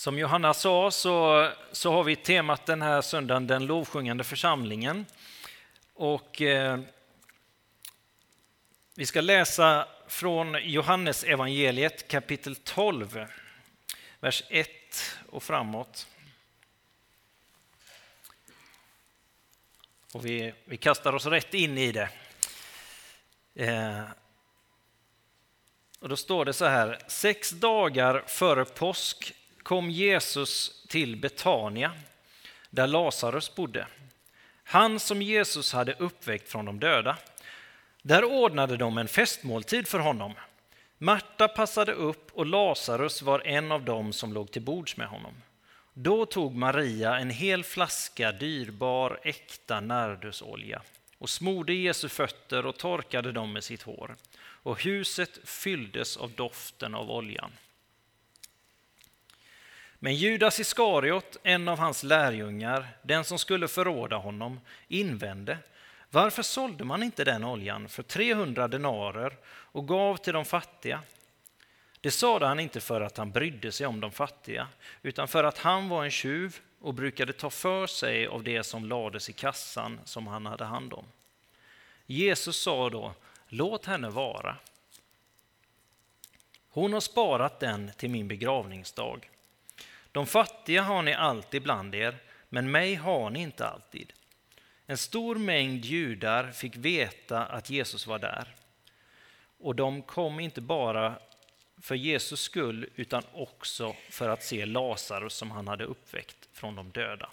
Som Johanna sa så, så har vi temat den här söndagen Den lovsjungande församlingen. Och eh, vi ska läsa från Johannes evangeliet kapitel 12, vers 1 och framåt. Och vi, vi kastar oss rätt in i det. Eh, och då står det så här, sex dagar före påsk kom Jesus till Betania, där Lazarus bodde. Han som Jesus hade uppväckt från de döda. Där ordnade de en festmåltid för honom. Marta passade upp och Lazarus var en av dem som låg till bords med honom. Då tog Maria en hel flaska dyrbar äkta nardusolja och smorde Jesu fötter och torkade dem med sitt hår. Och huset fylldes av doften av oljan. Men Judas Iskariot, en av hans lärjungar, den som skulle förråda honom, invände varför sålde man inte den oljan för 300 denarer och gav till de fattiga? Det sade han inte för att han brydde sig om de fattiga, utan för att han var en tjuv och brukade ta för sig av det som lades i kassan som han hade hand om. Jesus sa då, låt henne vara. Hon har sparat den till min begravningsdag. De fattiga har ni alltid bland er, men mig har ni inte alltid. En stor mängd judar fick veta att Jesus var där. Och de kom inte bara för Jesus skull, utan också för att se Lazarus som han hade uppväckt från de döda.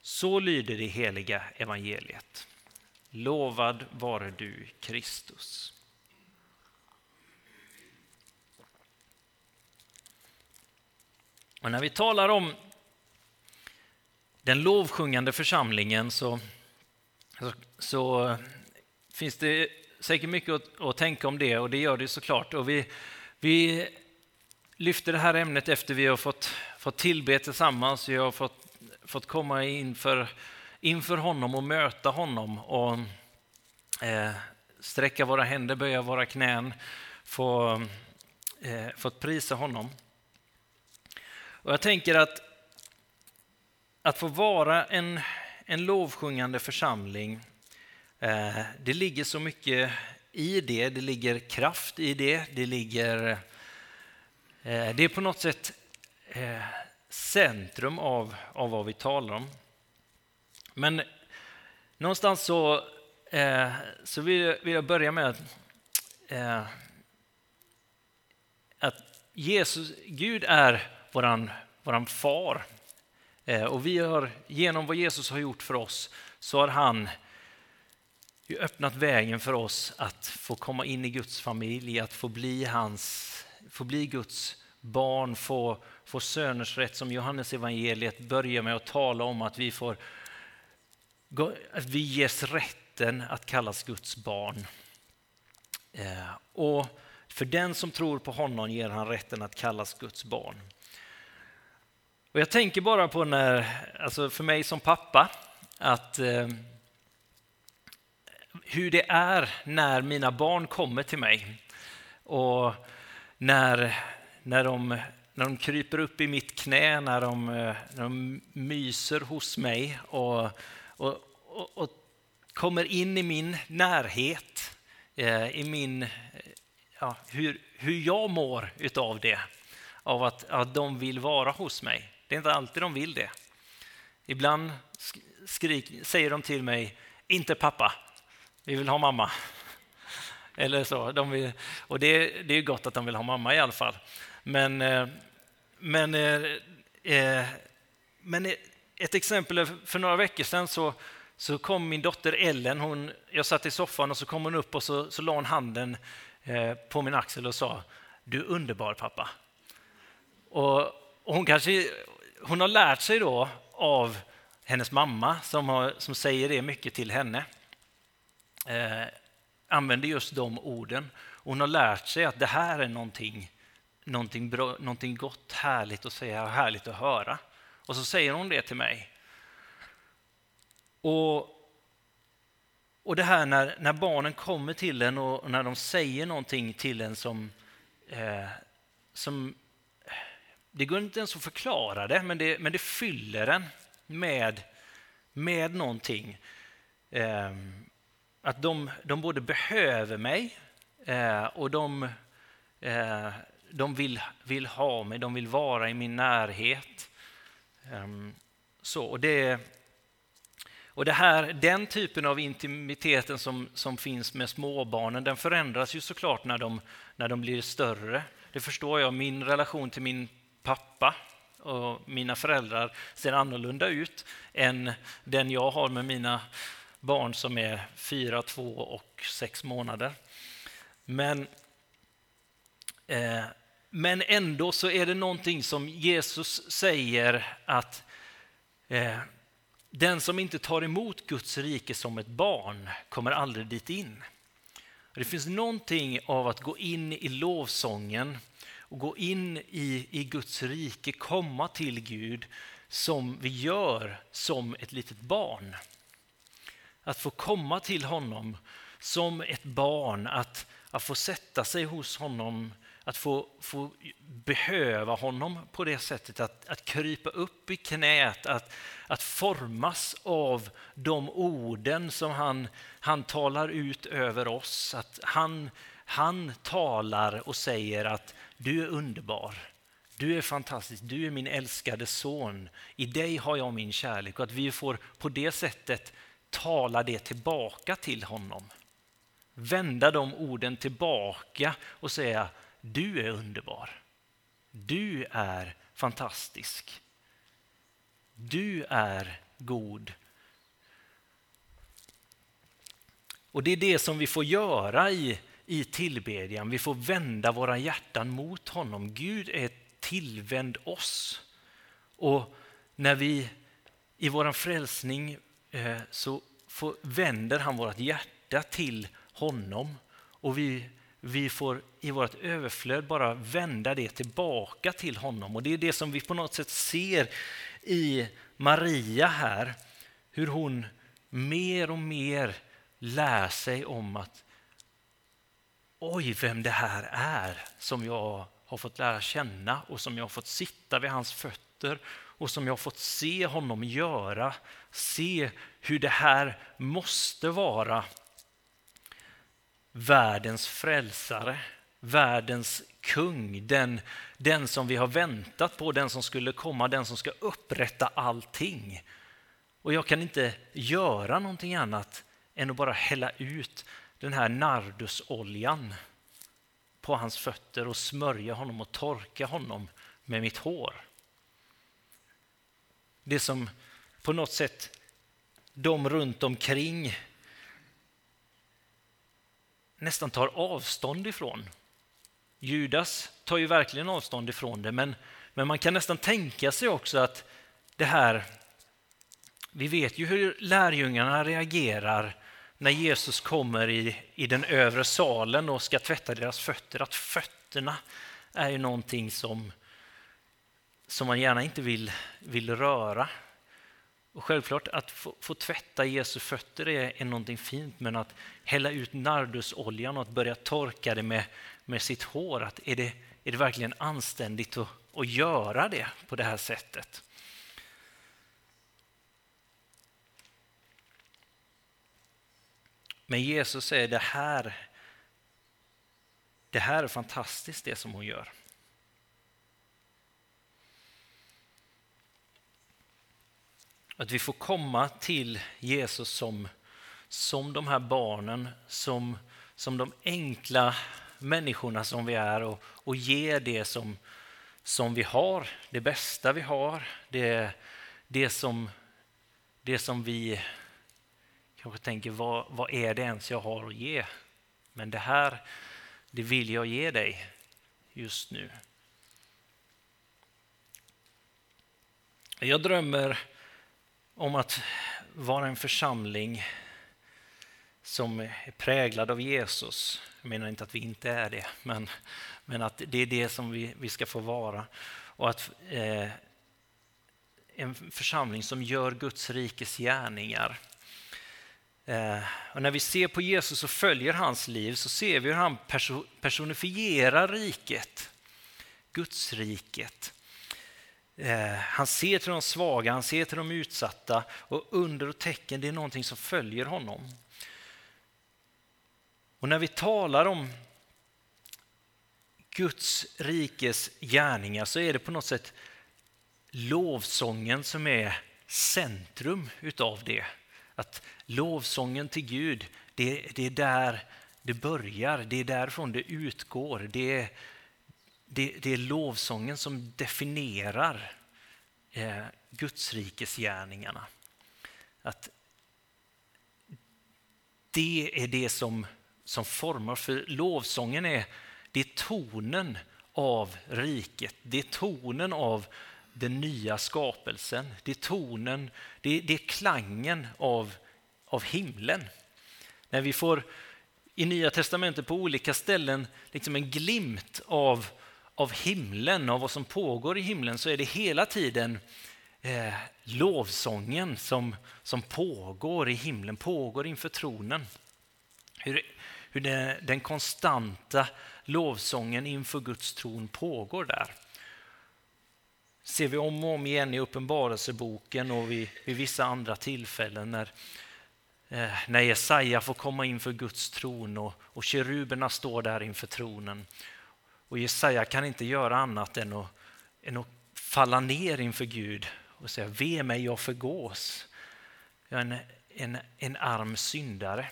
Så lyder det heliga evangeliet. Lovad vare du, Kristus. Och när vi talar om den lovsjungande församlingen så, så, så, finns det säkert mycket att, att, tänka om det och det gör det såklart. Och vi, vi lyfter det här ämnet efter vi har fått, fått tillbe tillsammans, vi har fått, fått komma inför, inför honom och möta honom och eh, sträcka våra händer, böja våra knän, få, eh, fått prisa honom. Och jag tänker att att få vara en, en lovsjungande församling, eh, det ligger så mycket i det, det ligger kraft i det, det ligger... Eh, det är på något sätt eh, centrum av, av vad vi talar om. Men någonstans så, eh, så vill, vill, jag börja med att, eh, att Jesus, Gud är våran, våran far. Eh, och vi har, genom vad Jesus har gjort för oss, så har han öppnat vägen för oss att få komma in i Guds familj, att få bli, hans, få bli Guds barn, få, få söners rätt som Johannes evangeliet börjar med att tala om att vi, får, att vi ges rätten att kallas Guds barn. Eh, och för den som tror på honom ger han rätten att kallas Guds barn. Och jag tänker bara på när, alltså för mig som pappa, att eh, hur det är när mina barn kommer till mig och när, när, de, när de kryper upp i mitt knä, när de, eh, när de myser hos mig och, och, och, och kommer in i min närhet, eh, i min, ja, hur, hur jag mår utav det, av att, att de vill vara hos mig. Det är inte alltid de vill det. Ibland skrik, säger de till mig, inte pappa, vi vill ha mamma. Eller så. De vill, och det, det är gott att de vill ha mamma i alla fall. Men, eh, men, eh, eh, men ett exempel, för några veckor sedan så, så kom min dotter Ellen, hon, jag satt i soffan och så kom hon upp och så, så la hon handen på min axel och sa, du är underbar pappa. Och, och hon kanske hon har lärt sig då av hennes mamma som, har, som säger det mycket till henne. Eh, använder just de orden. Hon har lärt sig att det här är någonting, någonting, bra, någonting gott, härligt att säga och härligt att höra. Och så säger hon det till mig. Och, och det här när, när barnen kommer till en och när de säger någonting till en som, eh, som det går inte ens att förklara det, men det, men det fyller en med, med någonting. Eh, att de, de både behöver mig eh, och de, eh, de vill, vill ha mig, de vill vara i min närhet. Ehm, så, och det, och det här, den typen av intimiteten som, som finns med småbarnen, den förändras ju såklart när de, när de blir större. Det förstår jag. Min relation till min pappa och mina föräldrar ser annorlunda ut än den jag har med mina barn som är fyra, två och sex månader. Men, eh, men ändå så är det någonting som Jesus säger att eh, den som inte tar emot Guds rike som ett barn kommer aldrig dit in. Det finns någonting av att gå in i lovsången och gå in i, i Guds rike, komma till Gud som vi gör som ett litet barn. Att få komma till honom som ett barn, att, att få sätta sig hos honom, att få, få behöva honom på det sättet, att, att krypa upp i knät, att, att formas av de orden som han, han talar ut över oss. Att han, han talar och säger att du är underbar, du är fantastisk, du är min älskade son, i dig har jag min kärlek och att vi får på det sättet tala det tillbaka till honom. Vända de orden tillbaka och säga du är underbar. Du är fantastisk. Du är god. Och det är det som vi får göra i, i tillbedjan. Vi får vända våra hjärtan mot honom. Gud är tillvänd oss. Och när vi i vår frälsning eh, så får, vänder han vårt hjärta till honom och vi, vi får i vårt överflöd bara vända det tillbaka till honom. Och det är det som vi på något sätt ser i Maria här, hur hon mer och mer lär sig om att oj, vem det här är som jag har fått lära känna och som jag har fått sitta vid hans fötter och som jag har fått se honom göra. Se hur det här måste vara världens frälsare, världens kung, den, den som vi har väntat på, den som skulle komma, den som ska upprätta allting. Och jag kan inte göra någonting annat än att bara hälla ut den här nardusoljan på hans fötter och smörja honom och torka honom med mitt hår. Det som på något sätt de runt omkring nästan tar avstånd ifrån. Judas tar ju verkligen avstånd ifrån det, men, men man kan nästan tänka sig också att det här... Vi vet ju hur lärjungarna reagerar när Jesus kommer i, i den övre salen och ska tvätta deras fötter, att fötterna är ju någonting som, som man gärna inte vill, vill röra. Och självklart att få, få tvätta Jesu fötter är, är någonting fint, men att hälla ut nardusoljan och att börja torka det med, med sitt hår, att är, det, är det verkligen anständigt att, att göra det på det här sättet? Men Jesus säger det här, det här är fantastiskt det som hon gör. Att vi får komma till Jesus som, som de här barnen, som, som de enkla människorna som vi är och, och ge det som, som vi har, det bästa vi har, det, det, som, det som vi kanske tänker, vad, vad är det ens jag har att ge? Men det här, det vill jag ge dig just nu. Jag drömmer om att vara en församling som är präglad av Jesus. Jag menar inte att vi inte är det, men, men att det är det som vi, vi ska få vara. Och att eh, en församling som gör Guds rikes gärningar. Eh, och när vi ser på Jesus och följer hans liv så ser vi hur han personifierar riket, Guds riket. Eh, han ser till de svaga, han ser till de utsatta och under och tecken det är någonting som följer honom. Och när vi talar om Guds rikes gärningar så är det på något sätt lovsången som är centrum utav det. Att lovsången till Gud, det, det är där det börjar, det är därifrån det utgår. Det är, det, det är lovsången som definierar eh, Gudsrikesgärningarna. Att det är det som, som formar, för lovsången är, det är tonen av riket, det är tonen av den nya skapelsen, det är tonen, det är, det är klangen av, av himlen. När vi får i Nya testamentet på olika ställen liksom en glimt av, av himlen, av vad som pågår i himlen, så är det hela tiden eh, lovsången som, som pågår i himlen, pågår inför tronen. Hur, hur det, den konstanta lovsången inför Guds tron pågår där. Ser vi om och om igen i Uppenbarelseboken och vid, vid vissa andra tillfällen när, eh, när Jesaja får komma inför Guds tron och, och keruberna står där inför tronen. Och Jesaja kan inte göra annat än att, än att falla ner inför Gud och säga ve mig, jag förgås. Jag är en, en, en arm syndare.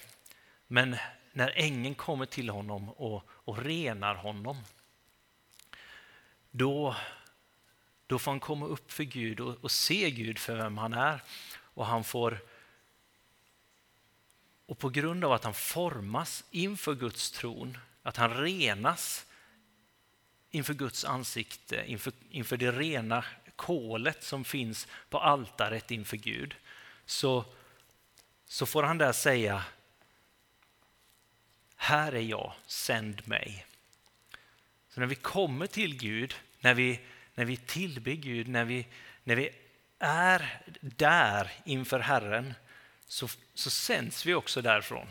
Men när ängeln kommer till honom och, och renar honom, då, då får han komma upp för Gud och, och se Gud för vem han är. Och han får och på grund av att han formas inför Guds tron, att han renas inför Guds ansikte, inför, inför det rena kolet som finns på altaret inför Gud, så, så får han där säga Här är jag, sänd mig. Så när vi kommer till Gud, när vi, när vi tillber Gud, när vi, när vi är där inför Herren, så, så sänds vi också därifrån.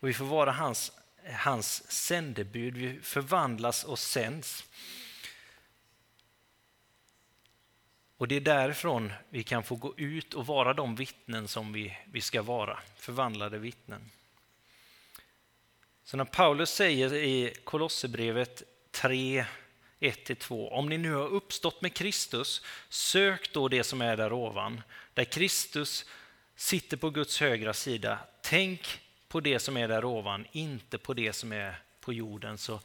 Och vi får vara hans, hans sändebud, vi förvandlas och sänds. Och det är därifrån vi kan få gå ut och vara de vittnen som vi, vi ska vara, förvandlade vittnen. Så när Paulus säger i Kolosserbrevet 3, 1-2, om ni nu har uppstått med Kristus, sök då det som är där ovan, där Kristus sitter på Guds högra sida. Tänk på det som är där ovan, inte på det som är på jorden. Så,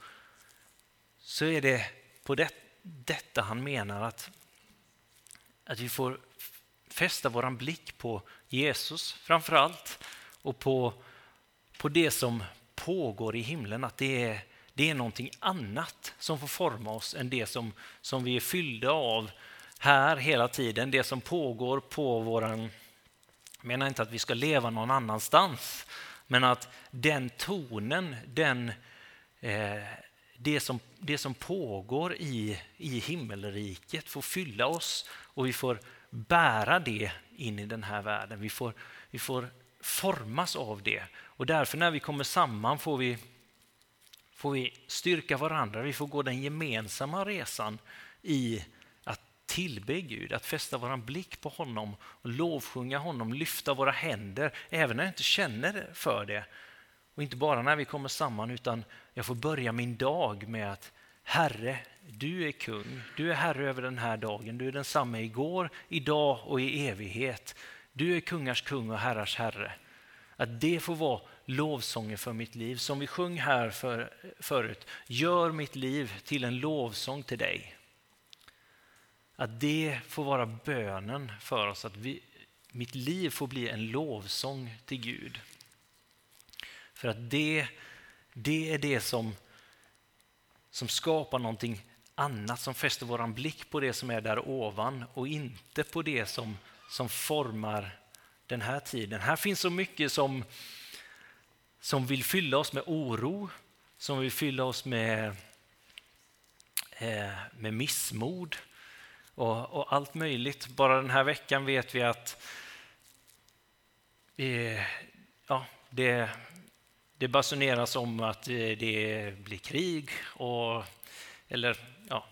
så är det på det, detta han menar att att vi får fästa vår blick på Jesus framför allt och på, på det som pågår i himlen. Att det är, det är någonting annat som får forma oss än det som, som vi är fyllda av här hela tiden. Det som pågår på våran... Jag menar inte att vi ska leva någon annanstans, men att den tonen, den, eh, det, som, det som pågår i, i himmelriket får fylla oss och vi får bära det in i den här världen. Vi får, vi får formas av det. Och därför när vi kommer samman får vi, får vi styrka varandra. Vi får gå den gemensamma resan i att tillbe Gud, att fästa vår blick på honom, och lovsjunga honom, lyfta våra händer, även när jag inte känner för det. Och inte bara när vi kommer samman, utan jag får börja min dag med att Herre, du är kung, du är herre över den här dagen, du är densamme igår, idag och i evighet. Du är kungars kung och herrars herre. Att det får vara lovsånger för mitt liv. Som vi sjöng här för, förut, gör mitt liv till en lovsång till dig. Att det får vara bönen för oss, att vi, mitt liv får bli en lovsång till Gud. För att det, det är det som, som skapar någonting annat som fäster vår blick på det som är där ovan och inte på det som, som formar den här tiden. Här finns så mycket som, som vill fylla oss med oro, som vill fylla oss med, eh, med missmod och, och, allt möjligt. Bara den här veckan vet vi att eh, ja, det, det basuneras om att eh, det blir krig och eller ja,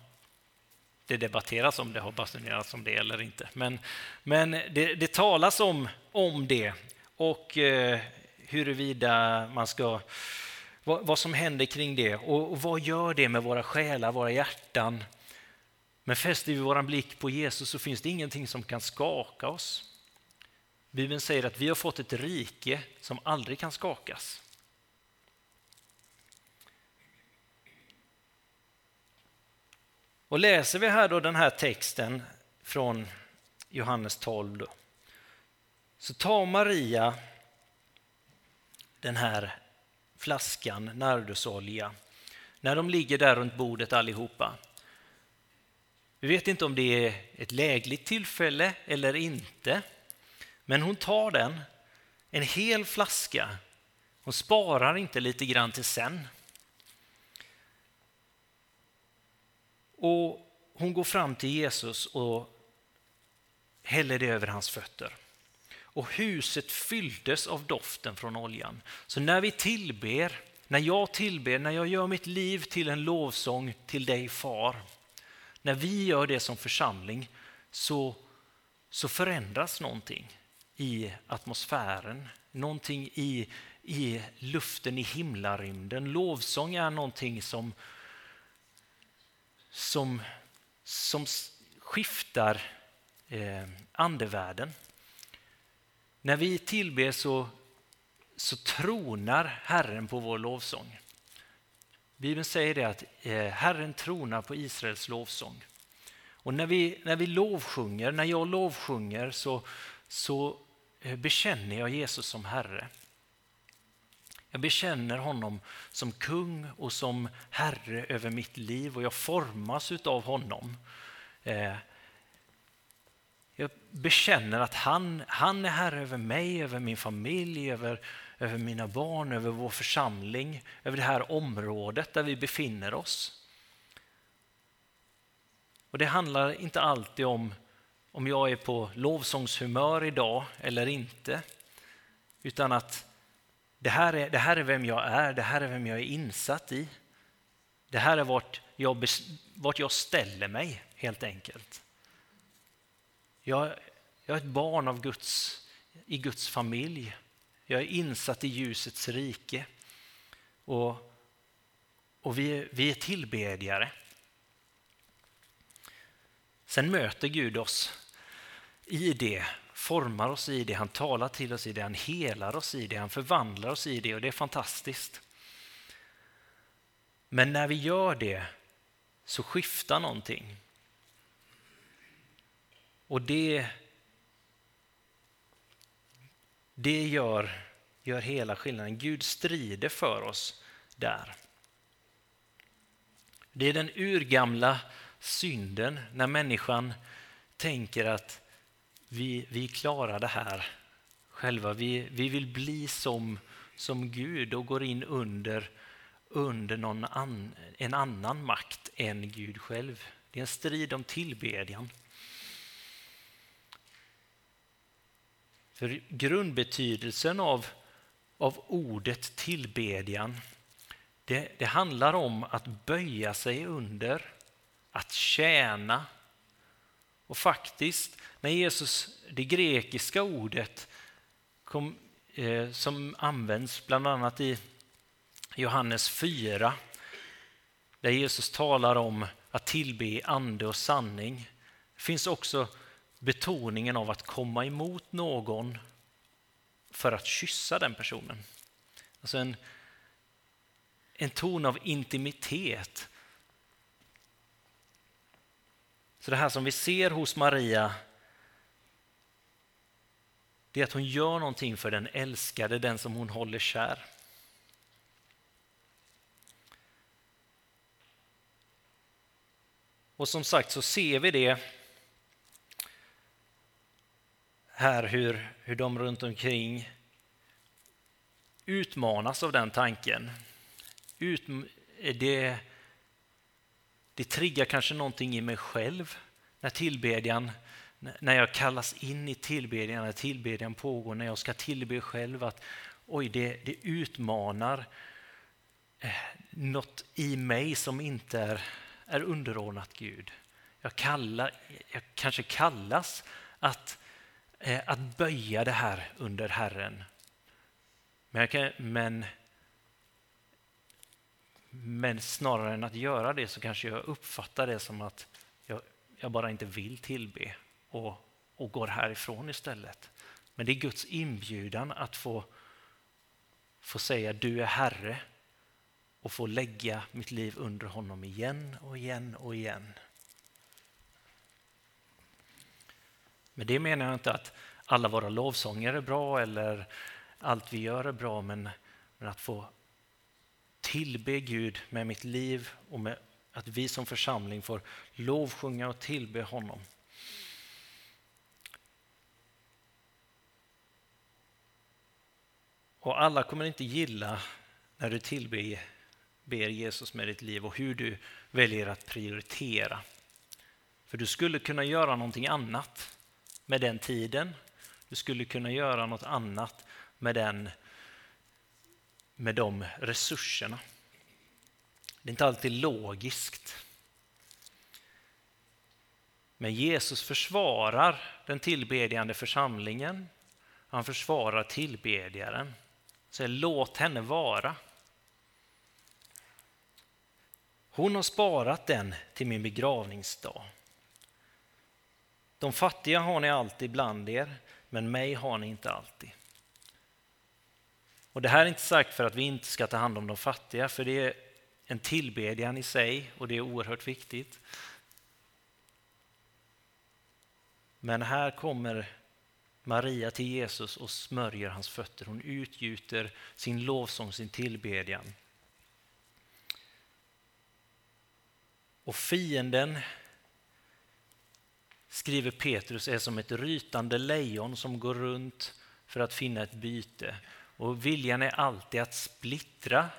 det debatteras om det har basunerats om det eller inte. Men, men det, det talas om, om det och eh, huruvida man ska vad, vad, som händer kring det och, och, vad gör det med våra själar, våra hjärtan? Men fäster vi vår blick på Jesus så finns det ingenting som kan skaka oss. Bibeln säger att vi har fått ett rike som aldrig kan skakas. Och läser vi här då den här texten från Johannes 12 då, så tar Maria den här flaskan nardusolja när de ligger där runt bordet allihopa. Vi vet inte om det är ett lägligt tillfälle eller inte. Men hon tar den, en hel flaska. Hon sparar inte lite grann till sen. Och hon går fram till Jesus och häller det över hans fötter. Och huset fylldes av doften från oljan. Så när vi tillber, när jag tillber, när jag gör mitt liv till en lovsång till dig far, när vi gör det som församling så, så förändras någonting i atmosfären, någonting i, i luften i himlarymden. Lovsång är någonting som, som, som skiftar eh, andevärlden. När vi tillber så, så tronar Herren på vår lovsång. Bibeln säger det att eh, Herren tronar på Israels lovsång. Och när vi, när vi lovsjunger, när jag lovsjunger så, så eh, bekänner jag Jesus som Herre. Jag bekänner honom som kung och som Herre över mitt liv och jag formas av honom. Eh, jag bekänner att han, han är Herre över mig, över min familj, över, över mina barn, över vår församling, över det här området där vi befinner oss. Och Det handlar inte alltid om om jag är på lovsångshumör idag eller inte. Utan att det här, är, det här är vem jag är, det här är vem jag är insatt i. Det här är vart jag, vart jag ställer mig helt enkelt. Jag, jag är ett barn av Guds, i Guds familj. Jag är insatt i ljusets rike. Och, och vi, vi är tillbedjare. Sen möter Gud oss i det, formar oss i det, han talar till oss i det, han helar oss i det, han förvandlar oss i det och det är fantastiskt. Men när vi gör det så skiftar någonting. Och det, det gör, gör hela skillnaden. Gud strider för oss där. Det är den urgamla synden när människan tänker att vi, vi klarar det här själva. Vi, vi vill bli som, som Gud och går in under, under någon an, en annan makt än Gud själv. Det är en strid om tillbedjan. För grundbetydelsen av, av ordet tillbedjan det, det handlar om att böja sig under, att tjäna, och faktiskt, när Jesus, det grekiska ordet kom, eh, som används bland annat i Johannes 4, där Jesus talar om att tillbe ande och sanning, finns också betoningen av att komma emot någon för att kyssa den personen. Alltså en, en ton av intimitet Så det här som vi ser hos Maria, det är att hon gör någonting för den älskade, den som hon håller kär. Och som sagt så ser vi det här hur, hur de runt omkring utmanas av den tanken. Ut, det, det triggar kanske någonting i mig själv när tillbedjan, när jag kallas in i tillbedjan, när tillbedjan pågår, när jag ska tillbe själv, att oj, det, det utmanar eh, något i mig som inte är, är underordnat Gud. jag, kallar, jag kanske kallas att, Eh, att böja det här under Herren. Men, kan, men, men snarare än att göra det så kanske jag uppfattar det som att jag, jag bara inte vill tillbe och, och går härifrån istället. Men det är Guds inbjudan att få, få säga du är Herre och få lägga mitt liv under honom igen och igen och igen. Med det menar jag inte att alla våra lovsånger är bra eller allt vi gör är bra, men, men att få tillbe Gud med mitt liv och med att vi som församling får lovsjunga och tillbe honom. Och alla kommer inte gilla när du tillber ber Jesus med ditt liv och hur du väljer att prioritera. För du skulle kunna göra någonting annat med den tiden. Du skulle kunna göra något annat med, den, med de resurserna. Det är inte alltid logiskt. Men Jesus försvarar den tillbedjande församlingen. Han försvarar tillbedjaren. Så låt henne vara. Hon har sparat den till min begravningsdag. De fattiga har ni alltid bland er, men mig har ni inte alltid. Och Det här är inte sagt för att vi inte ska ta hand om de fattiga, för det är en tillbedjan i sig och det är oerhört viktigt. Men här kommer Maria till Jesus och smörjer hans fötter. Hon utgjuter sin lovsång, sin tillbedjan. Och fienden, skriver Petrus, är som ett rytande lejon som går runt för att finna ett byte. Och viljan är alltid att splittra,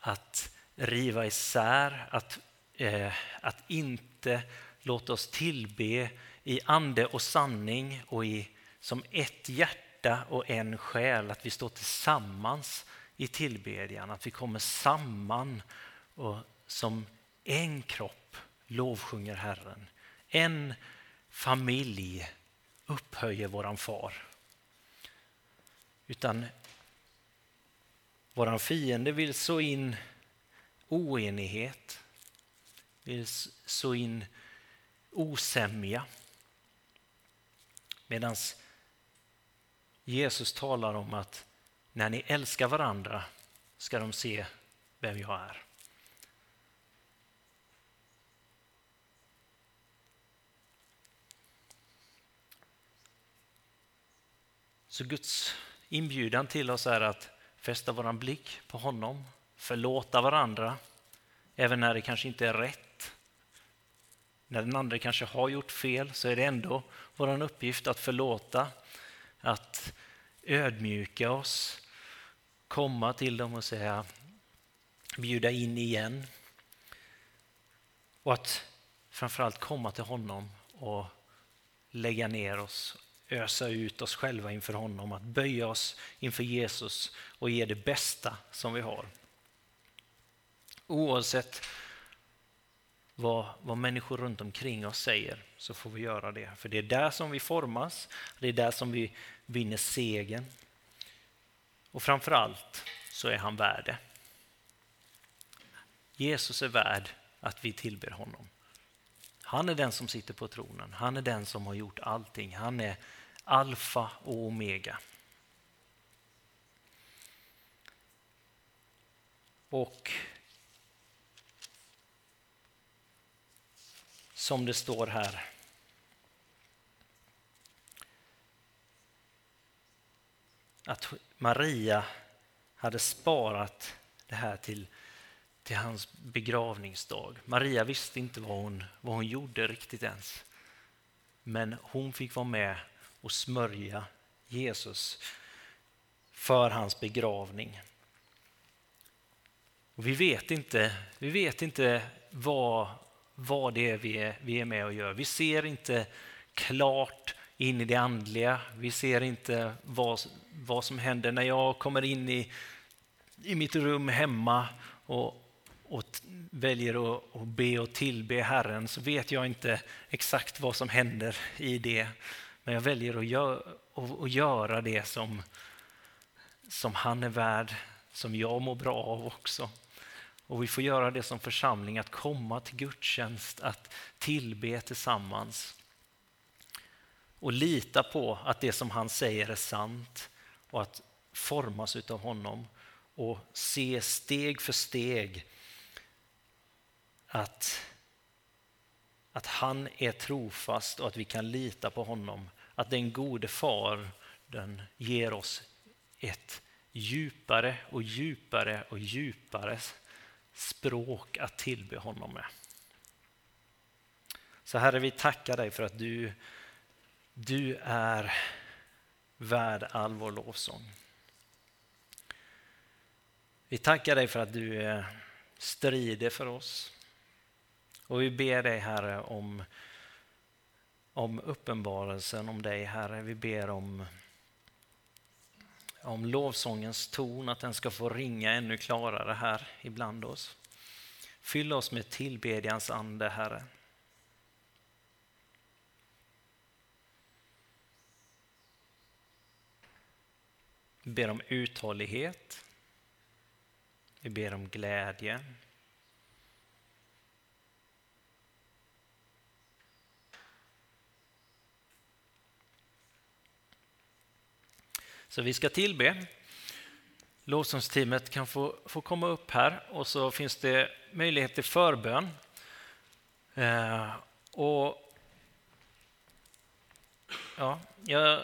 att riva isär, att, eh, att inte låta oss tillbe i ande och sanning och i, som ett hjärta och en själ, att vi står tillsammans i tillbedjan, att vi kommer samman och som en kropp lovsjunger Herren. En familj upphöjer våran far. Utan våran fiende vill så in oenighet, vill så in osämja. Medan Jesus talar om att när ni älskar varandra ska de se vem jag är. Så Guds inbjudan till oss är att fästa vår blick på honom, förlåta varandra, även när det kanske inte är rätt. När den andra kanske har gjort fel så är det ändå vår uppgift att förlåta, att ödmjuka oss, komma till dem och säga bjuda in igen. Och att framförallt komma till honom och lägga ner oss ösa ut oss själva inför honom, att böja oss inför Jesus och ge det bästa som vi har. Oavsett vad, vad människor runt omkring oss säger så får vi göra det. För det är där som vi formas, det är där som vi vinner segern. Och framför allt så är han värd det. Jesus är värd att vi tillber honom. Han är den som sitter på tronen. Han är den som har gjort allting. Han är alfa och omega. Och som det står här att Maria hade sparat det här till, till hans begravningsdag. Maria visste inte vad hon, vad hon gjorde riktigt ens. Men hon fick vara med och smörja Jesus för hans begravning. Och vi vet inte, vi vet inte vad, vad det är vi, är vi är med och gör. Vi ser inte klart in i det andliga. Vi ser inte vad, vad som händer när jag kommer in i, i mitt rum hemma och, och väljer att, att be och tillbe Herren så vet jag inte exakt vad som händer i det. Men jag väljer att, gör, att, att göra det som, som han är värd, som jag mår bra av också. Och vi får göra det som församling, att komma till gudstjänst, att tillbe tillsammans. Och lita på att det som han säger är sant och att formas av honom och se steg för steg att, att han är trofast och att vi kan lita på honom. Att den gode far den ger oss ett djupare och djupare och djupare språk att tillbe honom med. Så Herre, vi tackar dig för att du, du är värd all vår lovsång. Vi tackar dig för att du eh, strider för oss. Och vi ber dig Herre om, om uppenbarelsen om dig Herre. Vi ber om, om lovsångens ton, att den ska få ringa ännu klarare här ibland oss. Fyll oss med tillbedjans ande Herre. Vi ber om uthållighet. Vi ber om glädje. Så vi ska tillbe. Lovsångsteamet kan få, få komma upp här och så finns det möjlighet till förbön. Eh, och ja, jag